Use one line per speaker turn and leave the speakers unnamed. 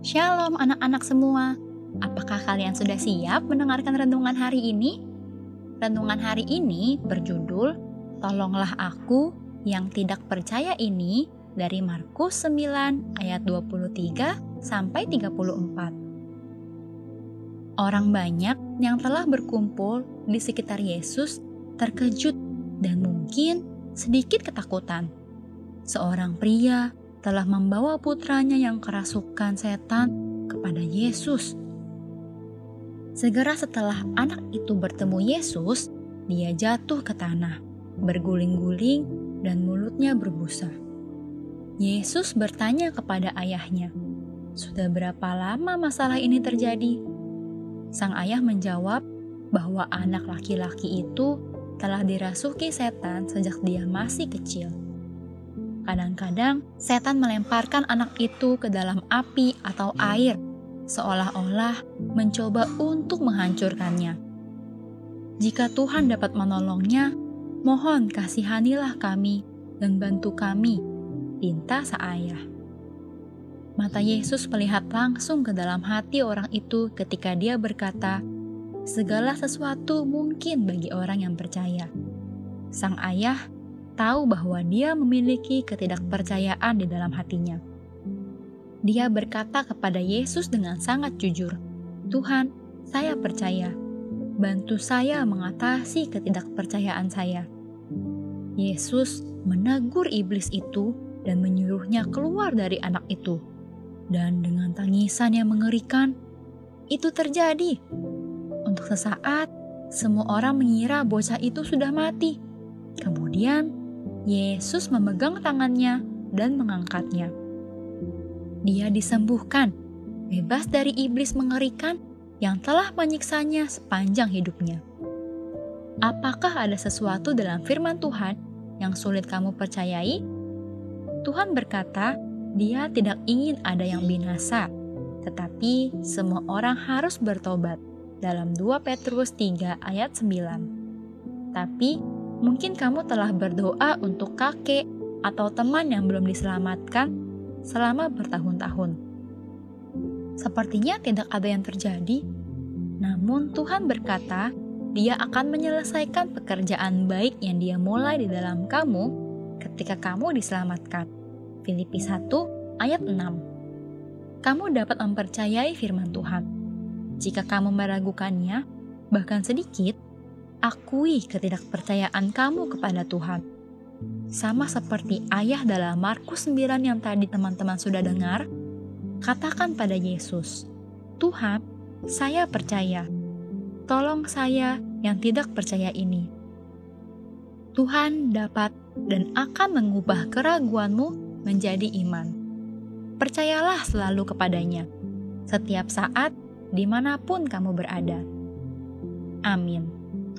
Shalom anak-anak semua. Apakah kalian sudah siap mendengarkan renungan hari ini? Renungan hari ini berjudul Tolonglah aku yang tidak percaya ini dari Markus 9 ayat 23 sampai 34. Orang banyak yang telah berkumpul di sekitar Yesus terkejut dan mungkin sedikit ketakutan. Seorang pria telah membawa putranya yang kerasukan setan kepada Yesus. Segera setelah anak itu bertemu Yesus, dia jatuh ke tanah, berguling-guling, dan mulutnya berbusa. Yesus bertanya kepada ayahnya, "Sudah berapa lama masalah ini terjadi?" Sang ayah menjawab bahwa anak laki-laki itu telah dirasuki setan sejak dia masih kecil. Kadang-kadang setan melemparkan anak itu ke dalam api atau air, seolah-olah mencoba untuk menghancurkannya. Jika Tuhan dapat menolongnya, mohon kasihanilah kami dan bantu kami, pinta ayah. Mata Yesus melihat langsung ke dalam hati orang itu ketika dia berkata, "Segala sesuatu mungkin bagi orang yang percaya." Sang ayah tahu bahwa dia memiliki ketidakpercayaan di dalam hatinya. Dia berkata kepada Yesus dengan sangat jujur, "Tuhan, saya percaya. Bantu saya mengatasi ketidakpercayaan saya." Yesus menegur iblis itu dan menyuruhnya keluar dari anak itu. Dan dengan tangisan yang mengerikan, itu terjadi. Untuk sesaat, semua orang mengira bocah itu sudah mati. Kemudian, Yesus memegang tangannya dan mengangkatnya. Dia disembuhkan, bebas dari iblis mengerikan yang telah menyiksanya sepanjang hidupnya. Apakah ada sesuatu dalam firman Tuhan yang sulit kamu percayai? Tuhan berkata, Dia tidak ingin ada yang binasa, tetapi semua orang harus bertobat. Dalam 2 Petrus 3 ayat 9. Tapi Mungkin kamu telah berdoa untuk kakek atau teman yang belum diselamatkan selama bertahun-tahun. Sepertinya tidak ada yang terjadi, namun Tuhan berkata, Dia akan menyelesaikan pekerjaan baik yang Dia mulai di dalam kamu ketika kamu diselamatkan. Filipi 1 ayat 6 Kamu dapat mempercayai firman Tuhan. Jika kamu meragukannya, bahkan sedikit, akui ketidakpercayaan kamu kepada Tuhan. Sama seperti ayah dalam Markus 9 yang tadi teman-teman sudah dengar, katakan pada Yesus, Tuhan, saya percaya. Tolong saya yang tidak percaya ini. Tuhan dapat dan akan mengubah keraguanmu menjadi iman. Percayalah selalu kepadanya, setiap saat, di mana pun kamu berada. Amin.